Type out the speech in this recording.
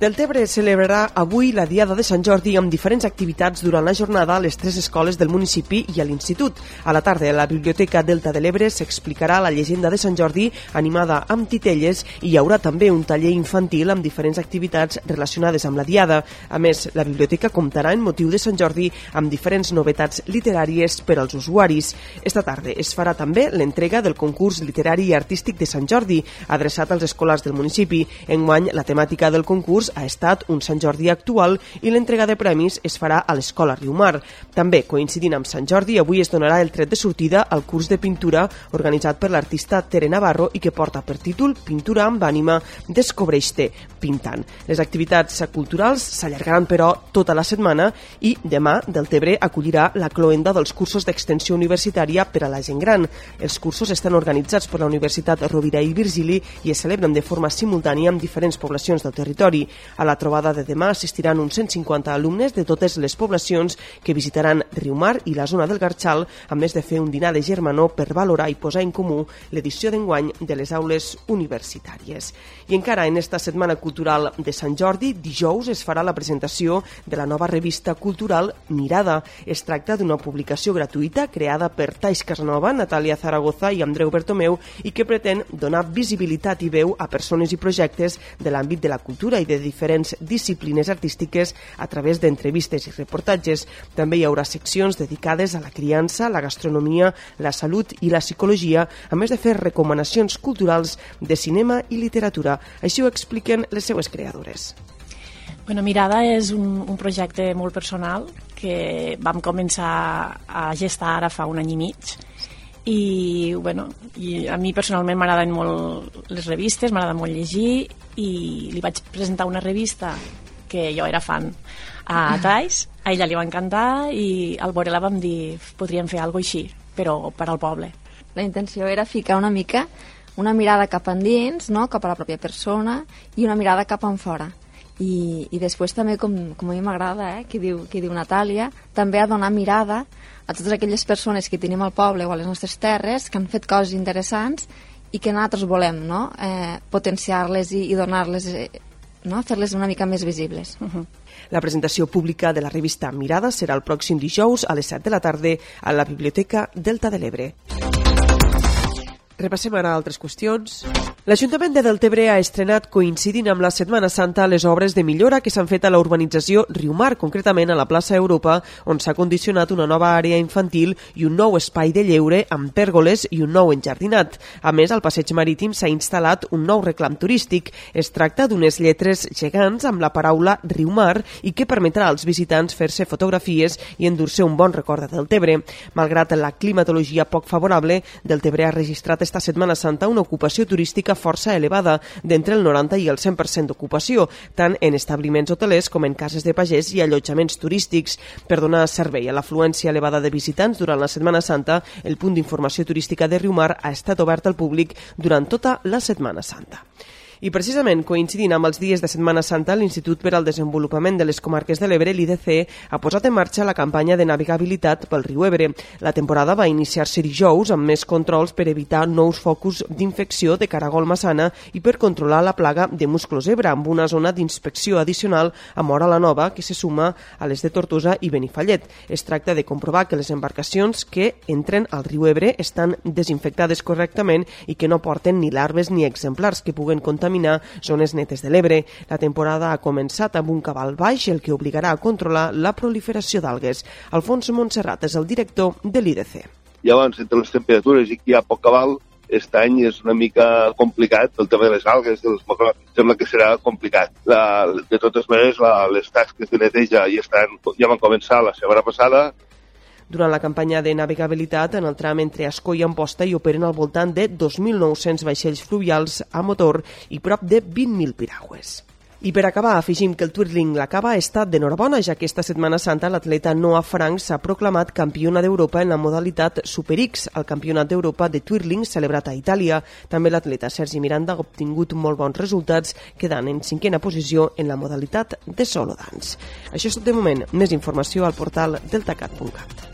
Deltebre celebrarà avui la Diada de Sant Jordi amb diferents activitats durant la jornada a les tres escoles del municipi i a l'institut. A la tarda, a la Biblioteca Delta de l'Ebre s'explicarà la llegenda de Sant Jordi animada amb titelles i hi haurà també un taller infantil amb diferents activitats relacionades amb la Diada. A més, la biblioteca comptarà en motiu de Sant Jordi amb diferents novetats literàries per als usuaris. Esta tarda es farà també l'entrega del concurs literari i artístic de Sant Jordi, adreçat als escolars del municipi. Enguany, la temàtica del concurs ha estat un Sant Jordi actual i l'entrega de premis es farà a l'Escola Riumar. També, coincidint amb Sant Jordi, avui es donarà el tret de sortida al curs de pintura organitzat per l'artista Tere Navarro i que porta per títol Pintura amb ànima, descobreix-te pintant. Les activitats culturals s'allargaran, però, tota la setmana i demà Deltebre acollirà la cloenda dels cursos d'extensió universitària per a la gent gran. Els cursos estan organitzats per la Universitat Rovira i Virgili i es celebren de forma simultània amb diferents poblacions del territori. A la trobada de demà assistiran uns 150 alumnes de totes les poblacions que visitaran Riumar i la zona del Garxal, a més de fer un dinar de germanor per valorar i posar en comú l'edició d'enguany de les aules universitàries. I encara en esta setmana cultural de Sant Jordi, dijous es farà la presentació de la nova revista cultural Mirada. Es tracta d'una publicació gratuïta creada per Tais Casanova, Natàlia Zaragoza i Andreu Bertomeu i que pretén donar visibilitat i veu a persones i projectes de l'àmbit de la cultura i de diferents disciplines artístiques a través d'entrevistes i reportatges. També hi haurà seccions dedicades a la criança, la gastronomia, la salut i la psicologia, a més de fer recomanacions culturals de cinema i literatura. Així ho expliquen les seues creadores. Bueno, Mirada és un, un projecte molt personal que vam començar a gestar ara fa un any i mig i, bueno, i a mi personalment m'agraden molt les revistes, m'agrada molt llegir i li vaig presentar una revista que jo era fan a Tais, a ella li va encantar i al veure-la vam dir podríem fer alguna així, però per al poble. La intenció era ficar una mica una mirada cap endins, no? cap a la pròpia persona, i una mirada cap en fora. I, i després també, com, com a mi m'agrada, eh, que, diu, que diu Natàlia, també a donar mirada a totes aquelles persones que tenim al poble o a les nostres terres que han fet coses interessants i que nosaltres volem no? eh, potenciar-les i, i donar-les eh, no? fer-les una mica més visibles. Uh -huh. La presentació pública de la revista Mirada serà el pròxim dijous a les 7 de la tarda a la Biblioteca Delta de l'Ebre. Repassem ara altres qüestions. L'Ajuntament de Deltebre ha estrenat, coincidint amb la Setmana Santa, les obres de millora que s'han fet a la urbanització Riumar, concretament a la plaça Europa, on s'ha condicionat una nova àrea infantil i un nou espai de lleure amb pèrgoles i un nou enjardinat. A més, al passeig marítim s'ha instal·lat un nou reclam turístic. Es tracta d'unes lletres gegants amb la paraula Riumar i que permetrà als visitants fer-se fotografies i endur-se un bon record de Deltebre. Malgrat la climatologia poc favorable, Deltebre ha registrat esta Setmana Santa una ocupació turística força elevada, d'entre el 90 i el 100% d'ocupació, tant en establiments hotelers com en cases de pagès i allotjaments turístics. Per donar servei a l'afluència elevada de visitants durant la Setmana Santa, el punt d'informació turística de Riumar ha estat obert al públic durant tota la Setmana Santa. I precisament coincidint amb els dies de Setmana Santa, l'Institut per al Desenvolupament de les Comarques de l'Ebre, l'IDC, ha posat en marxa la campanya de navegabilitat pel riu Ebre. La temporada va iniciar-se dijous amb més controls per evitar nous focus d'infecció de caragol massana i per controlar la plaga de musclos Ebre, amb una zona d'inspecció addicional a Mora la Nova que se suma a les de Tortosa i Benifallet. Es tracta de comprovar que les embarcacions que entren al riu Ebre estan desinfectades correctament i que no porten ni larves ni exemplars que puguen contaminar contaminar zones netes de l'Ebre. La temporada ha començat amb un cabal baix, el que obligarà a controlar la proliferació d'algues. Alfons Montserrat és el director de l'IDC. Llavors, entre les temperatures i que hi ha poc cabal, aquest any és una mica complicat el tema de les algues, dels macròfics, sembla que serà complicat. La, de totes maneres, la, les tasques de neteja ja, estan, ja van començar la setmana passada, durant la campanya de navegabilitat, en el tram entre Ascó i Amposta hi operen al voltant de 2.900 vaixells fluvials a motor i prop de 20.000 piragües. I per acabar, afegim que el twirling l'acaba estat d'enhorabona, ja que esta Setmana Santa l'atleta Noah Frank s'ha proclamat campiona d'Europa en la modalitat Super X, el campionat d'Europa de twirling celebrat a Itàlia. També l'atleta Sergi Miranda ha obtingut molt bons resultats, quedant en cinquena posició en la modalitat de solo dance. Això és tot de moment. Més informació al portal deltacat.cat.